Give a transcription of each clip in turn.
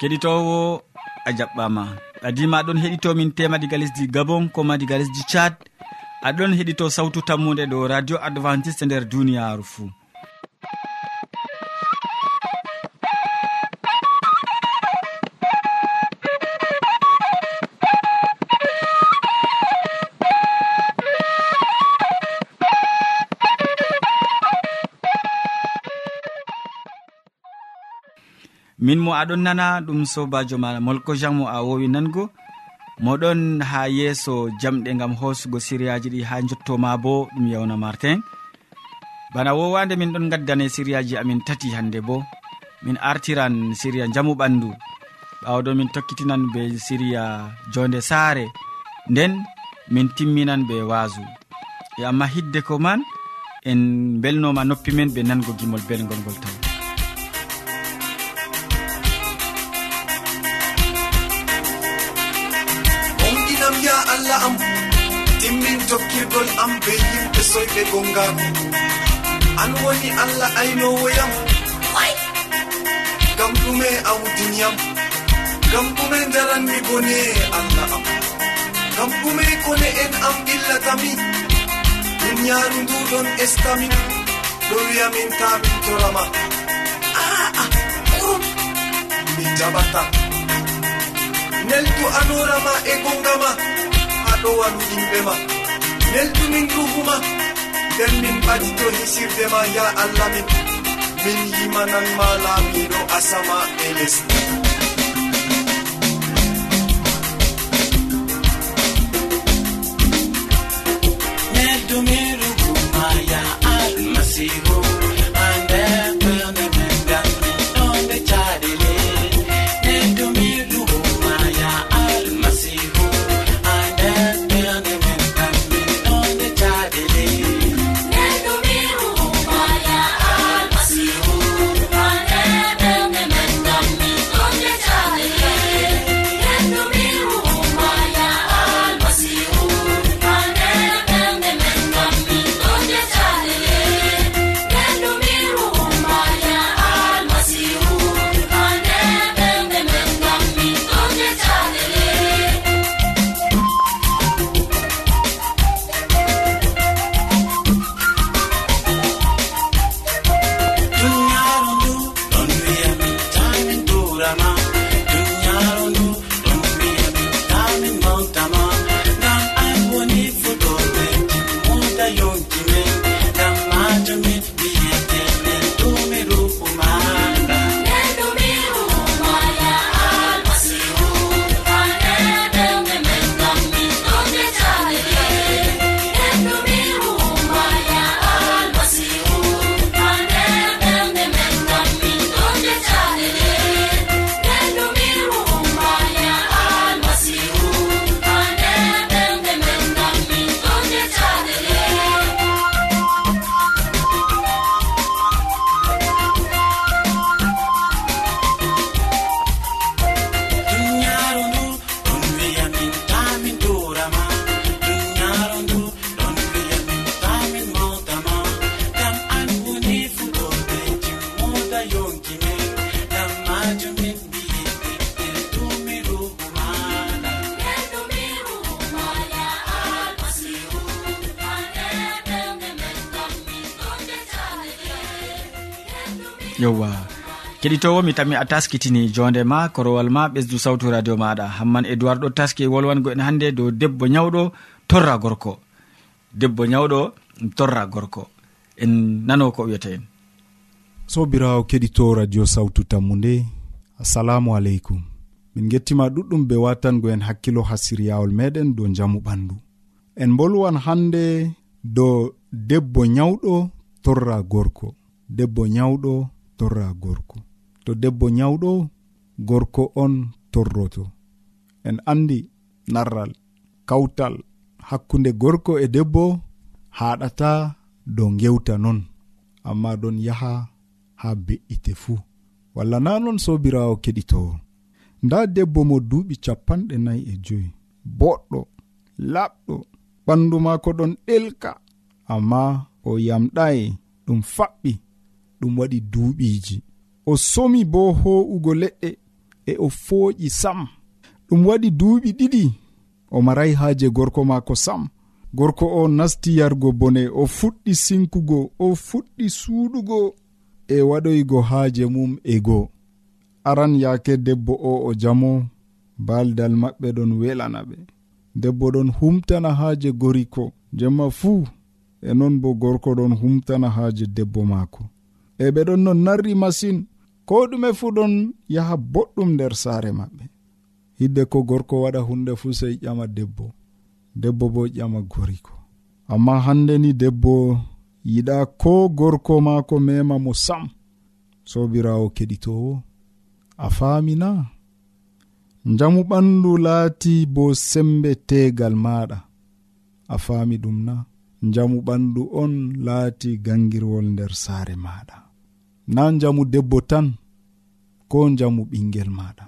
keɗitowo a jaɓɓama. Adima aɗon heɗitomin tema diga lesdi gabon koma diga lesdi thad aɗon heɗito sawtu tammude ɗo radio adventiste nder duniyaru fou min mo aɗon nana ɗum sobajo ma molko jean mo a wowi nango. Moɗon ha yeeso jamɗe gam hosugo siriyaji ɗi ha jottoma bo ɗum yewna martin. Bana wowande min ɗon gaddane siriyaji amin tati hande bo. Min artiran siriya jamu ɓandu. Ɓawɗo min tokkitinan be siriya jonde saare. Nden min timminan be waasu. E amma hidde ko man en belnoma noppi men ɓe nango gimol belgol ngol taw kusol am be yimɓe soyɓe gongal. An woni allah aynowoyam. Gam ɗume awdiniyam gam ɗume daranmi bone allah am. Gam ɗume kone en am illatami. Duniyaru nduɗon estamin ɗo wiyamin tamin torama. Ah, ah, Aa ɓurum mi jaɓata. Neltu anorama e gongama. Haɗowan yimɓe ma. nelɗinin ruhuma nden min ɓadi to hisirde ma ya allah min. Min yimanan ma laamiɗo asama e lesdi see you keɗitowo mi tami a taskitini jonde ma korowal ma ɓesdu sawtu radio maɗa hamman edoird ɗo taski e wolwango en hannde dow debbo nyawɗo torra gorko. Debbo nyawɗo torra gorko. En nano ko wiyata en. Sobirawo keɗito radio sawtu tammu nde assalamu aleykum. Min gettima ɗuɗɗum be watango en hakkilo ha siryawol meɗen dow jamu ɓandu. En bolwan hande dow debbo nyawɗo torra gorko. Debbo nyawɗo torra gorko. to debbo nyawɗo gorko on torroto. En andi narral kawtal hakkunde gorko e debbo haɗata dow gewta non amma ɗon yaha ha be'ite fuu. Walla na non sobirawo keɗitowo nda debbo mo duuɓi capanɗe nayi e joyi boɗɗo laɓɗo ɓandu maako ɗon ɗelka amma o yamɗayi ɗum faɓɓi ɗum waɗi duuɓiiji. o somi bo ho'ugo leɗɗe e o fooƴi sam. Ɗum waɗi duuɓi ɗiɗi o maray haaje gorko maako sam. Gorko o nasti yargo bone o fuɗɗi sinkugo o fuɗɗi suuɗugo e waɗoygo haaje mum e goo aran yaake debbo o o jamo baaldal maɓɓe ɗon welana ɓe. Debbo ɗon humtana haaje goriko. Jemma fuu e non bo gorko ɗon humtana haaje debbo maako. e ɓe ɗon no narri masin. Ko ɗume fuu ɗon yaha boɗɗum nder saare maɓɓe. Hidde ko gorko waɗa hunde fuu sey ƴama debbo. Debbo bo ƴama goriko amma hande ni debbo yiɗa ko gorko maako mema mo sam sobirawo keɗitowo. A faamina njamu ɓandu laati bo sembe tegal maɗa a faami ɗum na? Njamu ɓandu on laati gangirwol nder saare maɗa na njamu debbo tan ko njamu ɓingel maɗa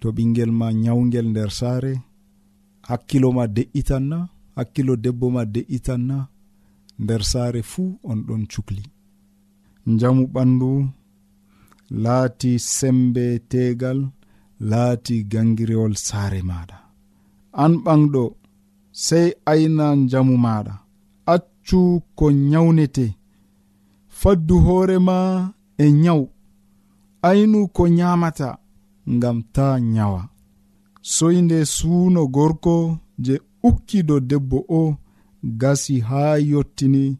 to ɓingel ma nyawgel nder saare hakkilo ma de'itan na hakkilo debbo ma de'itan na nder saare fuu on ɗon cukli. Njamu ɓandu laati sembe tegal laati gangirewol saare maɗa an ɓanɗo sey ayna njamu maɗa accu ko nyawnete. Faddu hoorema e nyawu. Aynu ko nyamata ngam ta nyawa. Soyde suuno gorko je ukkido debbo o gasi haa yottini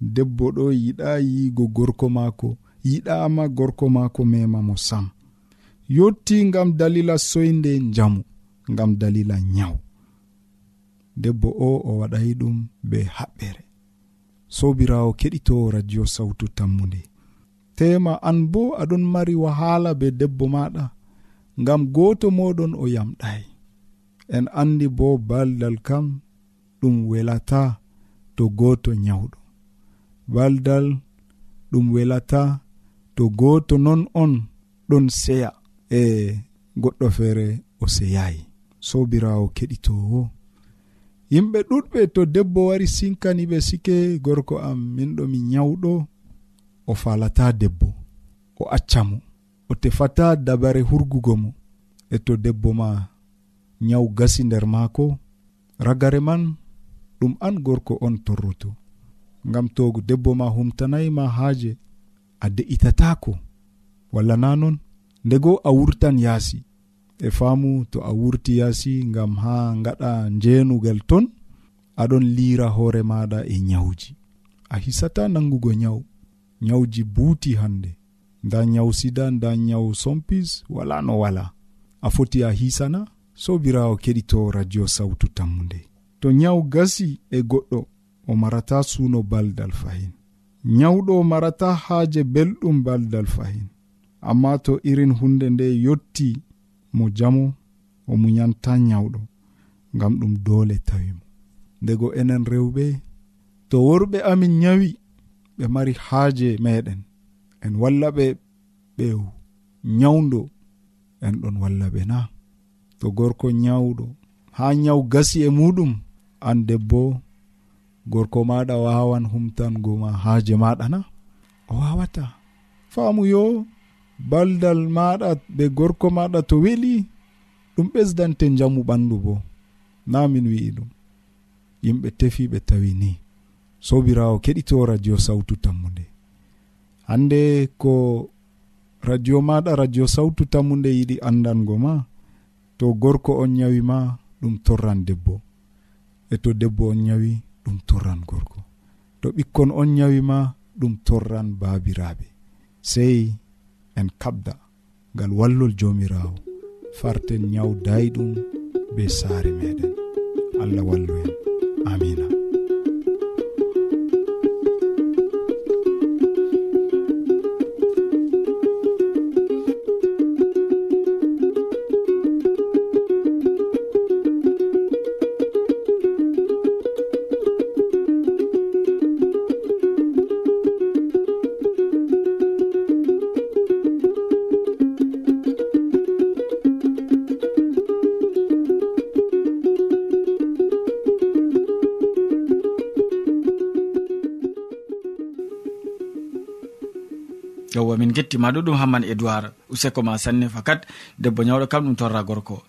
debbo ɗo yiɗa yiigo gorko maako yiɗama gorko maako mema mo sam. Yotti ngam dalila soyde njamu ngam dalila nyawu. Debbo o o waɗay ɗum be haɓɓere. Sobirawo keɗito radio sawtu tammude. tema an bo aɗon mari wahala be debbo maɗa ngam goto moɗon o yamɗai. En andi bo baldal kam ɗum welata to goto nyawɗo. Baldal ɗum welata to goto non on ɗon seya e goɗɗo feere o seyayi sobirawo keɗitowo. Yimɓe ɗuɗɓe to debbo wari sinkani ɓe sike gorko am min ɗo mi nyawɗo o falata debbo o accamo o tefata dabare hurgugo mo e to debbo ma nyawu gasi nder maako ragare man ɗum an gorko on torroto. Ngam to debbo ma humtanayi ma haaje a de'itatako walla na non ndego a wurtan yaasi. E faamu to a wurti yaasi ngam haa ngaɗa njeenugal ton aɗon liira hoore maɗa e nyawuji. A hisata nangugo nyawu. nyawji buuti hande nda ñaw sida nda ñaw sompis wala no wala. A foti a hisana sobirawo keɗito radio sawtu tammude to ñaw gasi e goɗɗo o marata suuno baldal fahin. Nyawɗo marata haaje belɗum baldal fahin. Amma to irin hunde nde yotti mo jamo o muñanta nyawɗo ngam ɗum doole tawimo ndego enen rewɓe to worɓe amin nyawi ɓe mari haaje meɗen en walla ɓe ɓe nyawdo en ɗon walla ɓe na to gorko nyawɗo ha nyaw gasi e muɗum an debbo gorko maɗa wawan humtango ma haaje maɗa na o wawata faamu yo baldal maɗa ɓe gorko maɗa to weli ɗum ɓesdante jamu ɓandu bo na min wi'i ɗum. Yimɓe tefi ɓe tawi ni sobirawo keɗito radio sawtu tammude hande ko radio maɗa radio sawtu tammude yiɗi andango ma to gorko on ñawi ma ɗum torran debbo. E to debbo on ñawi ɗum torran gorko. To ɓikkon on ñawi ma ɗum torran baabiraaɓe. Sey en kabda ngal wallol jomirawo farten ñaw dayɗum be saare meɗen allah wallu en. Amina yewwa min gettima ɗuɗum hamman edoird useko ma sanne fakat debbo ñawɗo kam ɗum torra gorko.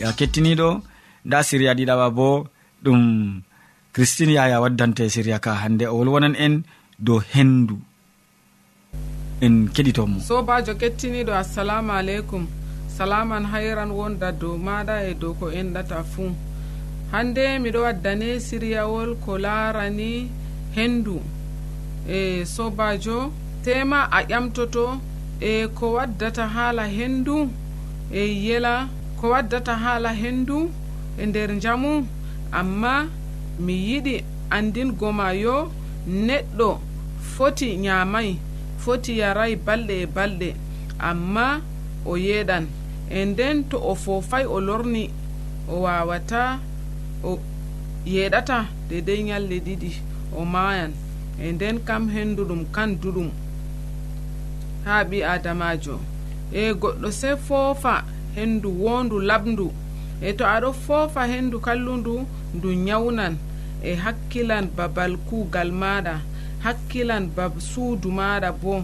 Ya kettiniɗo nda siriya ɗiɗaɓa bo ɗum christine yaya waddante siriya ka hande o wolwonan en dow hendu. en keɗitomo sobajo kettiniɗo assalamu aleykum. Salaman hayran wonda dow maɗa e dow ko enɗata fuu. Hande miɗo waddane siryawol ko larani hendu. E sobajo tema a ƴamtoto e ko waddata haala hendu e yela ko waddata haala hendu e nder jamu amma mi yiɗi andingo ma yo neɗɗo foti ñamayi foti yaray balɗe e balɗe amma o yeɗan. E nden to o fofay o lorni o wawata o yeɗata dedei ñalle ɗiɗi o mayan. E nden kam henduɗum kan duɗum. Ha ɓi adamajo e goɗɗo se foofa hendu wondu laɓndu e to aɗo foofa hendu kallundu ndu nyawnan e hakkilan babal kuugal maɗa. hakkilan bab suudu maɗa bo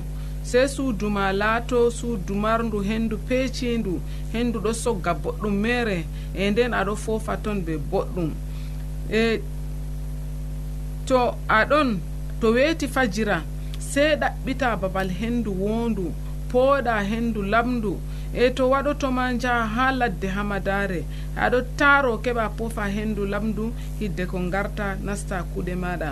sey suudu ma laato suudu marndu henndu peecindu henndu ɗo sogga boɗɗum mere e nden aɗo foofa ton be boɗɗum. E to aɗon to weeti fajira sey ɗaɓɓita babal henndu wondu pooɗa henndu lamdu e to waɗotoma jaha ha ladde hamadare aɗo taaro keɓa poofa henndu lamdu hidde ko garta nasta kuuɗe maɗa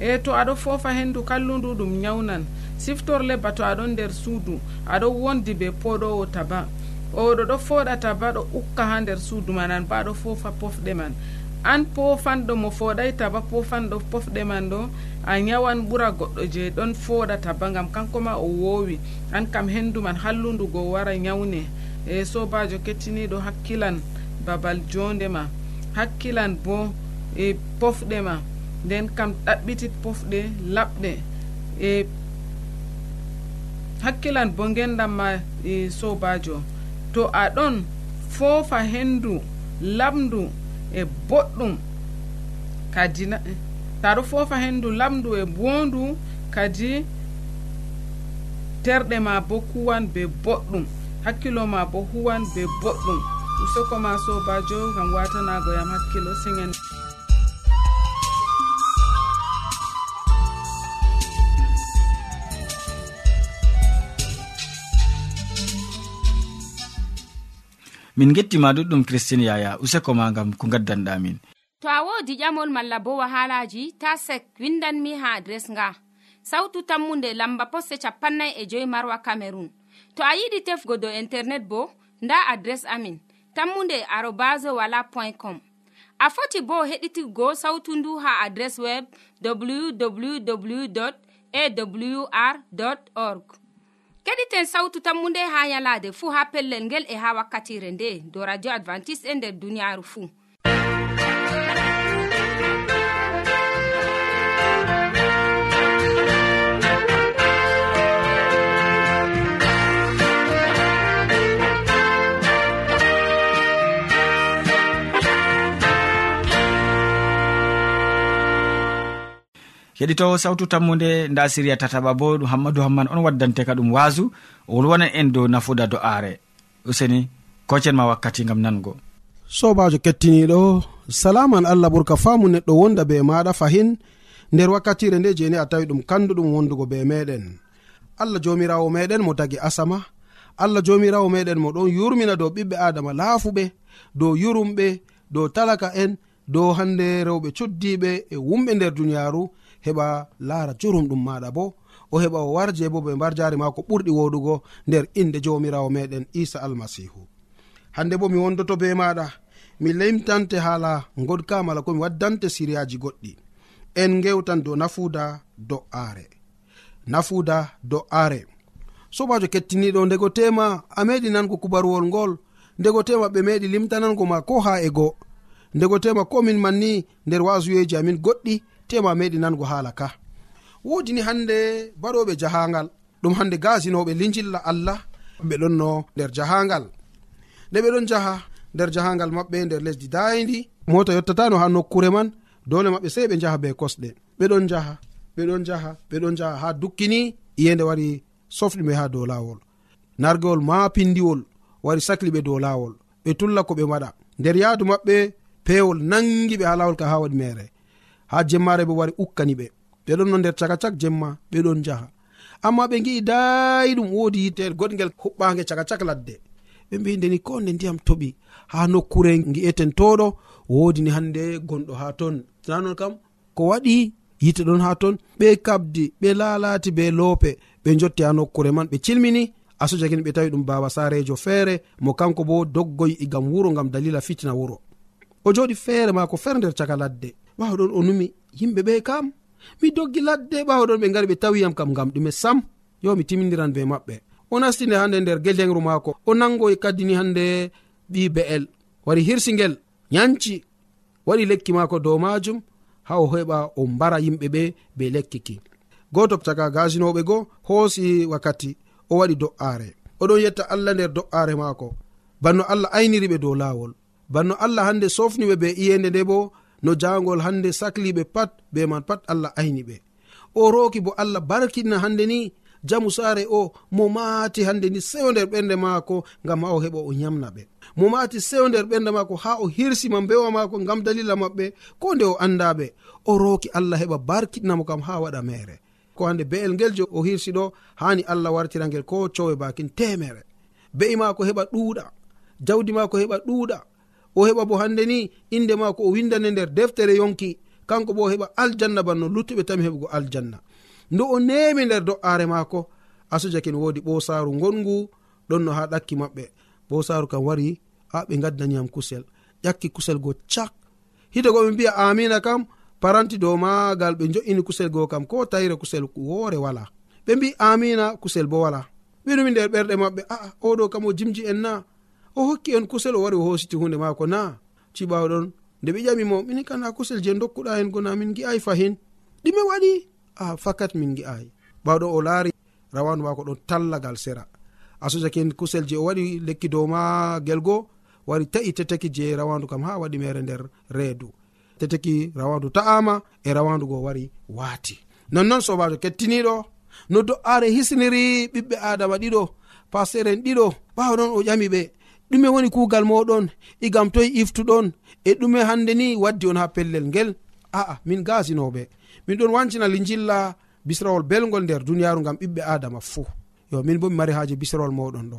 e to aɗo foofa hendu kallundu ɗum nyawnan siftorle ba to aɗon nder suudu aɗo wondi be poɗowo taba. Oɗo ɗo fooɗa taba ɗo ukka ha nder suudu man an ba ɗo foofa pofɗe man. An pofanɗo mo fooɗay taba pofanɗo pofɗe man ɗo a nyawan ɓura goɗɗo je ɗon fooɗa taba gam kanko ma o woowi an kam hendu man hallundugo wara nyawne e sobajo kettiniɗo hakkilan babal jondema hakkilan bo e pofɗe ma. nden kam ɗaɓɓitit pofɗe laɓɗe. E hakkilan bo ngendam ma e, sobajo. To aɗon foofa hendu lamdu e boɗɗum. Kadi taɗo foofa hendu lamdu e bondu kadi terɗe ma bo kuwan be boɗɗum. Hakkilo ma bo huwan be boɗɗum. Usoko ma sobajo gam watanago yam hakkilo singen min gettima ɗuɗɗum christine yaya useko ma gam ko gaddanɗamin to a wodi ƴamol malla bo wahalaji ta sek windanmi ha adres nga. Sautu tammunde lamba poste capannay e joyi marwa camerun to a yiɗi tefgo dow internet bo nda adres amin tammunde arobas wala point com. A foti bo heɗitigo sautu ndu ha adres web www awr org. keɗiten sawtu tammunde ha yalade fuu ha pellel ngel e ha wakkatire nde do radio advantice'e e nder duniyaaru fuu heɗitowo sawtu tammude nda siriya tataɓa bo ɗum hammadou hamman on waddante ka ɗum wasu o wolwanan en dow nafuda do aare useni kocen ma wakkati gam nango. Sobajo kettiniɗo salaman allah ɓurka faamu neɗɗo wonda be maɗa fahin. Nder wakkatire nde jeni a tawi ɗum kanduɗum wondugo be meɗen. Allah jomirawo meɗen mo tagi asama. Allah jomirawo meɗen mo ɗon yurmina dow ɓiɓɓe adama laafuɓe dow yurumɓe dow talaka en dow hande rewɓe coddiɓe e wumɓe nder duniyaru heɓa laara jurum ɗum maɗa bo. O heɓa o warje bo ɓe mbar jaari ko ɓurɗi woɗugo nder inde jawmirawo meɗen isa almasihu hande bo mi wondoto be maɗa mi limtante haala goɗka mala komi waddante siriyaji goɗɗi. En gewtan dow nafuda do'aare nafuda do'aare sobajo kettiniɗo ndego tema a meɗi nango kubaruwol ngol. Ndego tema ɓe meɗi limtanango ma ko ha e go ndego tema komin manni nder wasuyeji amin goɗɗi. tema meɗi nango haala ka. Wodini hande baɗoɓe jahangal ɗum hande gasinoɓe lijilla allah ɓe ɗon no nder jahangal nde ɓe ɗon jaha nder jahangal maɓɓe nder lesdi dayidi mota yottatano ha nokkure man dole maɓɓe sei ɓe jaha be kosɗe. Ɓeɗon jaha ɓeɗon jaha ɓeɗon jaha ha dukkini iyende wari sofɗiɓe ha dow lawol nargewol ma pindiwol wari sahli ɓe dow lawol ɓe tulla ko ɓe waɗa. Nder yaadu maɓɓe pewol nangi ɓe ha lawol ka ha waɗi mere ha jemmare ɓe wari ukkani ɓe. Ɓeɗon no nder caka cak jemma ɓeɗon jaha amma ɓe gi'i dayi ɗum wodi yitel goɗgel huɓɓage caka cak ladde. Ɓe mbi ndeni ko nde ndiyam toɓi ha nokkure gi'eten toɗo wodini hande gonɗo ha ton. Nanon kam ko waɗi yite ɗon ha ton ɓe kabdi ɓe lalati be loope ɓe jotti ha nokkure man ɓe cilmini asoja kini ɓe tawi ɗum baba sarejo feere mo kanko bo doggoy igam e wuro gam dalila fitina wuro. O joɗi feere mako feere nder caka ladde. ɓawɗon o numi yimɓe ɓe kam. Mi doggi ladde ɓawɗon ɓe gari ɓe tawiyam kam gam ɗume sam. Yo mi timmidiran be maɓɓe. O nastinde hande nder gelengru maako. O nangoy kaddini hande ɓi be'el wari hirsigel yanci waɗi lekki maako dow majum ha o heɓa o mbara yimɓe ɓe be lekkiki. Goto caka gasinoɓe goo hoosi wakkati o waɗi do'aare. Oɗon yetta allah nder do'aare maako. Banno allah ayniriɓe dow laawol. Banno allah hande sofniɓe be iyende nde bo no jangol hande sakliɓe pat be man pat allah ayni ɓe. O roki bo allah barkina hande ni jamu saare o mo maati hande ni sewo nder ɓernde maako ngam ha o heɓa o yamna ɓe. Mo maati sewo nder ɓernde maako ha o hirsima mbewa maako ngam dalila maɓɓe ko nde o andaɓe o roki allah heɓa barkiɗnamo kam ha waɗa mere ko hande be'el ngel je o hirsi ɗo hani allah wartirangel ko cowe bakin temere be'i maako heɓa ɗuuɗa jawdi maako heɓa ɗuuɗa o heɓa bo hande ni inde mako o windane nder deftere yonki kanko bo o heɓa aljanna banno luttuɓe tami heɓugo aljanna. Nde o nemi nder do'are maako asujakin wodi ɓosaru gongu ɗon no ha ɗakki maɓɓe. Ɓosaru kam wari a ɓe gaddaniyam kusel ƴakki kusel go cak. Hide go ɓe mbiya amina kam paranti dow magal ɓe jo'ini kusel go kam ko tayre kusel woore wala. Ɓe mbi amina kusel bo wala. Ɓinumi nder ɓerɗe maɓɓe aa oɗo kam o jimji en na o hokki en kusel o wari o hositi hunde maako. Na ciɓawɗon nde ɓe ƴamimo mini kana kusel je dokkuɗa hen gona min gi'ai fahin. Ɗime waɗi a fakat min gi'ai ɓawɗo o laari rawandu maako ɗon tallagal sera. A sojake kusel je o waɗi lekki dow ma gelgo wari ta'i teteki je rawandu kam ha waɗi mere nder reedu. Teteki rawandu ta'ama e rawandu go wari waati. Nonnoon sobajo kettiniɗo no do'are hisniri ɓiɓɓe adama ɗiɗo pasteur en ɗiɗo. Ɓawɗon o ƴami ɓe ɗume woni kuugal moɗon igam toye iftuɗon. E ɗume hande ni waddi on ha pellel ngel. A'a min gasinoɓe min ɗon wancina lijilla bisrawol belgol nder duniyaru gam ɓiɓɓe adama fuu. Yo min bo mi mari haji bisrawol moɗon ɗo.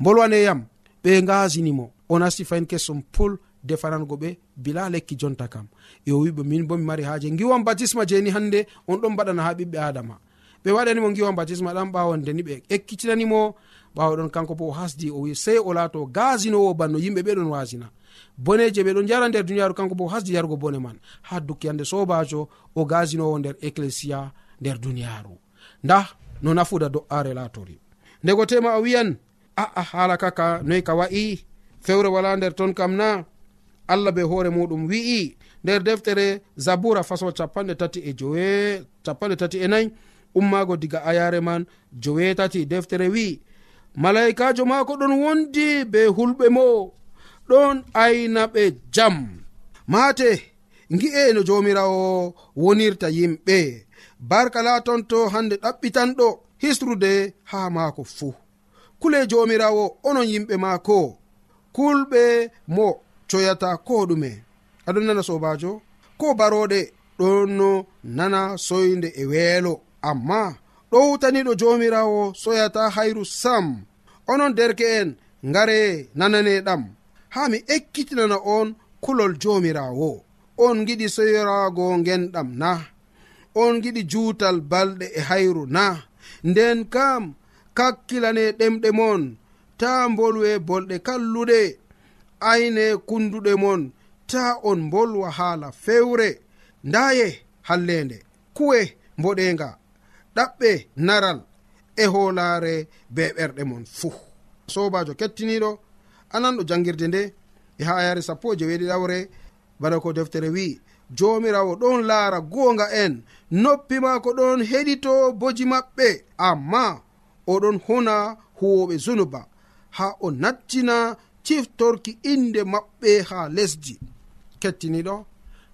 Bolwaneyam ɓe gasinimo o nasti fayin kesum pul defanango ɓe bila lekki jonta kam. Yo wiɓe min bo mi mari haji giwan batisma jeni hande on ɗon mbaɗana ha ɓiɓɓe adama ɓe waɗanimo giwan batisma ɗan ɓawonde ni ɓe ekkitinanimo ɓawaɗon kanko bo o hasdi o wi sey o laato gasinowo banno yimɓe ɓeɗon wasina. Boneje ɓe ɗon jara nder duniyaru kanko bo hasdi yarugo bone man. Ha dukki hande sobajo o gasinowo nder ecclesia nder duniyaru. Nda no nafuda do'are latori ndego tema o wiyan a'a hala kaka noyi ka wa'i? Fewre wala nder ton kam na? Allah be hoore muɗum wi'i. Nder deftere zabura faso capanɗe tati e jowe capanɗe tati e nayi ummago diga ayare man jowetati deftere wi'i malaikajo maako ɗon wondi be hulɓe mo. Ɗon ayna ɓe jam. Maate gi'e no jomirawo wonirta yimɓe. Barka laton to hande ɗaɓɓitanɗo hisrude ha maako fuu. Kule jomirawo onon yimɓe maako. Kulɓe mo coyata ko ɗume. Aɗon nana sobajo ko baroɗe ɗon nana soyde e weelo. Amma ɗowtaniɗo jomirawo soyata hayru sam. Onon derke'en ngare nananeɗam. Ha mi ekkitinana on kulol jomirawo. On giɗi soyorago genɗam na. On giɗi juutal balɗe e hayru na. Nden kam kakkilane ɗemɗe mon ta bolwe bolɗe kalluɗe. Ayne kunduɗe mon ta on bolwa haala fewre. Ndaye hallende kuwe mboɗenga. ɗaɓɓe naral e hoolaare be ɓerɗe mon fuu. Sobajo kettiniɗo anan ɗo jangirde nde e ha yare sappo e jeweeɗi ɗawre bana ko deftere wi'i jomirawo ɗon laara goonga en noppi maako ɗon heɗito boji maɓɓe amma oɗon hona huwoɓe zunuba ha o nattina ciftorki inde maɓɓe ha lesdi. Kettiniɗo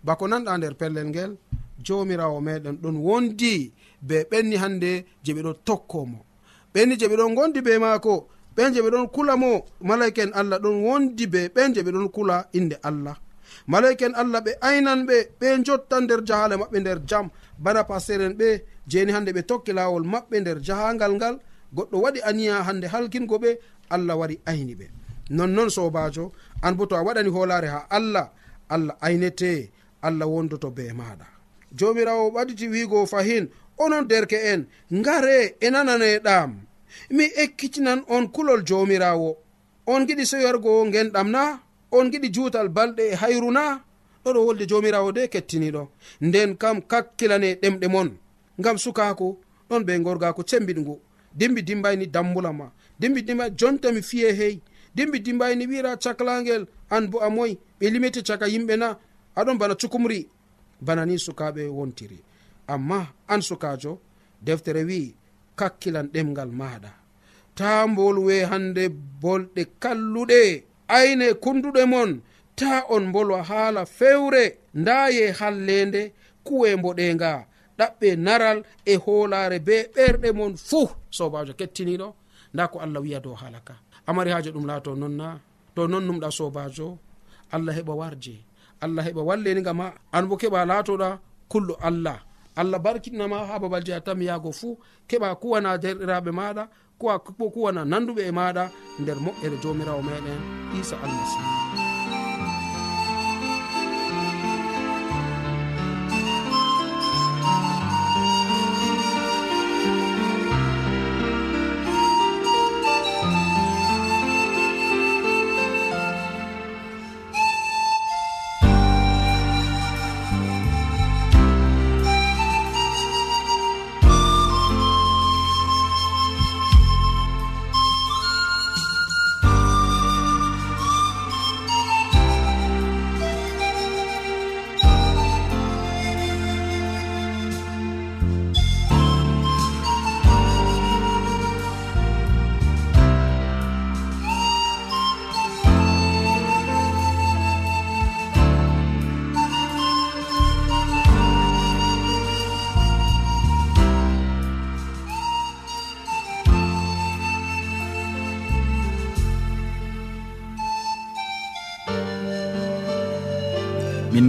bako nanɗa nder pellel ngel jomirawo meɗen ɗon wondi be ɓenni hande je ɓeɗo tokkomo. Ɓenni je ɓeɗon gondi be maako ɓen je ɓeɗon kula mo malaika en allah ɗon wondi be ɓen je ɓeɗon kula inde allah. Malaika en allah ɓe aynan ɓe ɓe jotta nder jahale maɓɓe nder jam. Bana pasteur en ɓe jeni hande ɓe tokki lawol maɓɓe nder jahangal ngal goɗɗo waɗi aniya hande halkingo ɓe allah wari ayni ɓe. Nonnon sobajo an bo to a waɗani holare ha allah allah aynete allah wondoto be maɗa jomirawo ɓaditi wiigo fahin onon derke en ngare e nananeɗam mi ekkitinan on kulol jomirawo. On giɗi soyorgo genɗam na on giɗi juutal balɗe e hayru na ɗoɗo wolde jomirawo de kettiniɗo. Nden kam kakkilane ɗemɗe mon ngam sukako ɗon be gorgako cembiɗgu dimbi dimbayni dambula ma dimbi dimba jontami fiye hey. Dimbi dimbayni wira caklagel an bo a amoy. Ɓe limete caka yimɓe na aɗon bana cukumri. Bana ni sukaɓe wontiri. amma an sukajo deftere wi'i kakkilan ɗemgal maɗa ta bolwe hande bolɗe kalluɗe ayne kunduɗe mon ta on bolwa haala fewre ndaye hallende kuwe mboɗenga ɗaɓɓe naral e hoolare be ɓerɗe mon fuu. Sobajo kettiniɗo nda ko allah wiya dow haala ka. Amari haaji ɗum laato nonna to non numɗa sobajo allah heɓa warje allah heɓa walleniga ma. An bo keɓa laatoɗa kullo allah. allah barkitinama ha babal je a tami yaago fuu keɓa kuwana derɗiraɓe maɗa kuwa kuwana nanduɓe e maɗa nder moƴƴere jomirawo meɗen isa almasihu.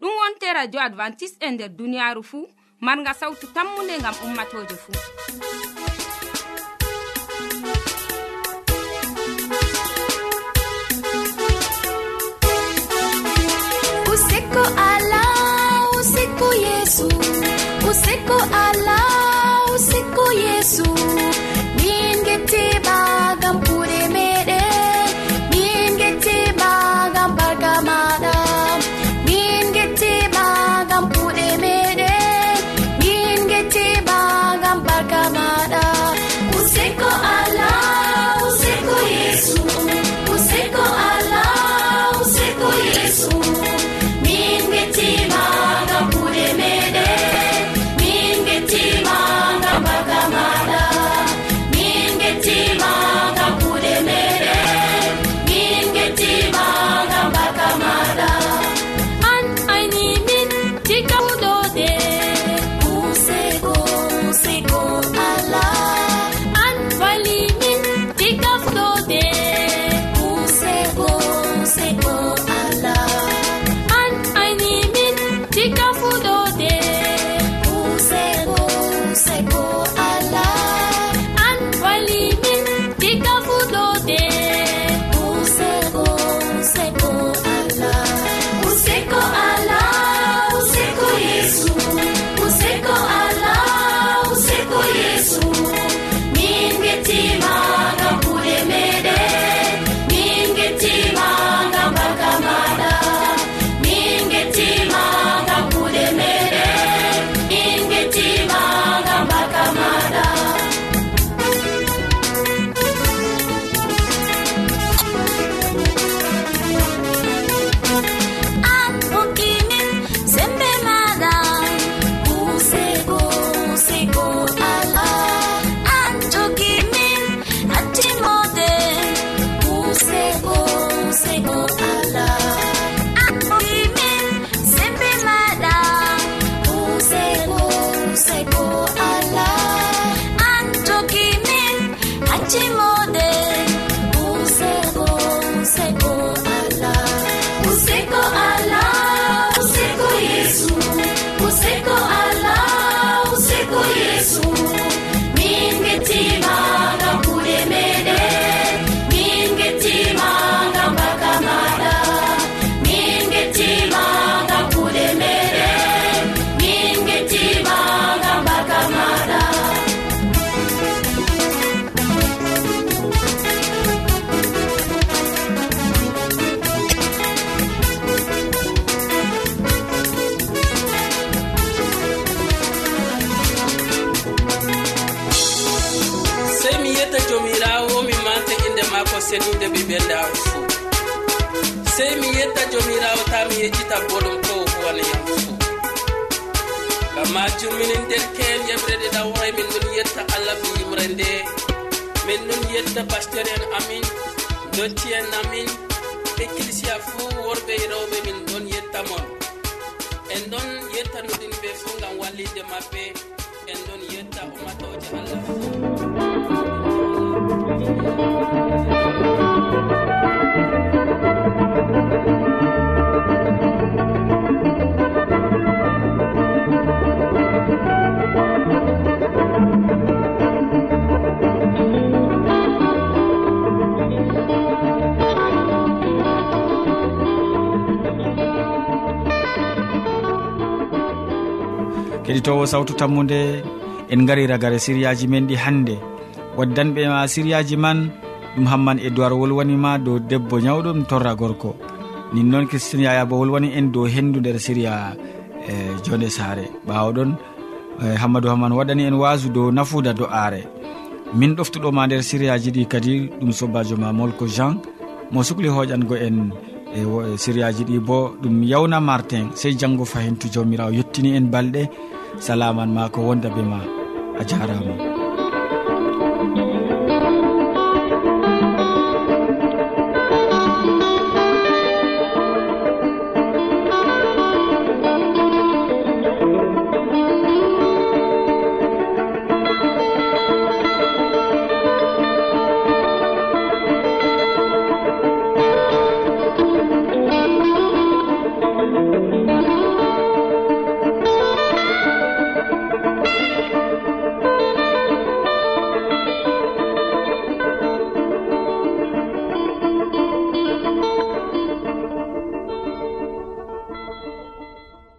ɗum wonte radio advantice'e e nder duniyaaru fuu marga sawtu tammunde ngam ummatoje fuu. Useko ala useko yesu. Useko ala majum minen derke'en yeɓrede ɗawre min ɗon yetta allah ɓe yimre nde min ɗon yetta pasteur en amin dotti en amin. Ecclisia fuu worɓe e rewɓe min ɗon yettamon en ɗon yettanuɗin ɓe fuu ngam wallide maɓɓe. heɗitowo sawtu tammude en gari ragare siriyaji men ɗi hannde. Waddanɓe ma siriyaji man ɗum hamman e duwar wolwanima dow debbo ñawɗum torra gorko. Nin noon christine yaya bo wolwani en dow hendu nder siriya e jonde saare. Ɓawoɗon e, hammadou hamman waɗani en wasu dow nafuda do'are min ɗoftuɗoma nder siriyaji ɗi kadi ɗum sobajo ma molko jean. Mo sukli hoƴango en e, e sériyaji ɗi bo ɗum yawna martin sey janggo fayin jawmirawo yettini en balɗe. salaman ma ko wonda be ma a jarama.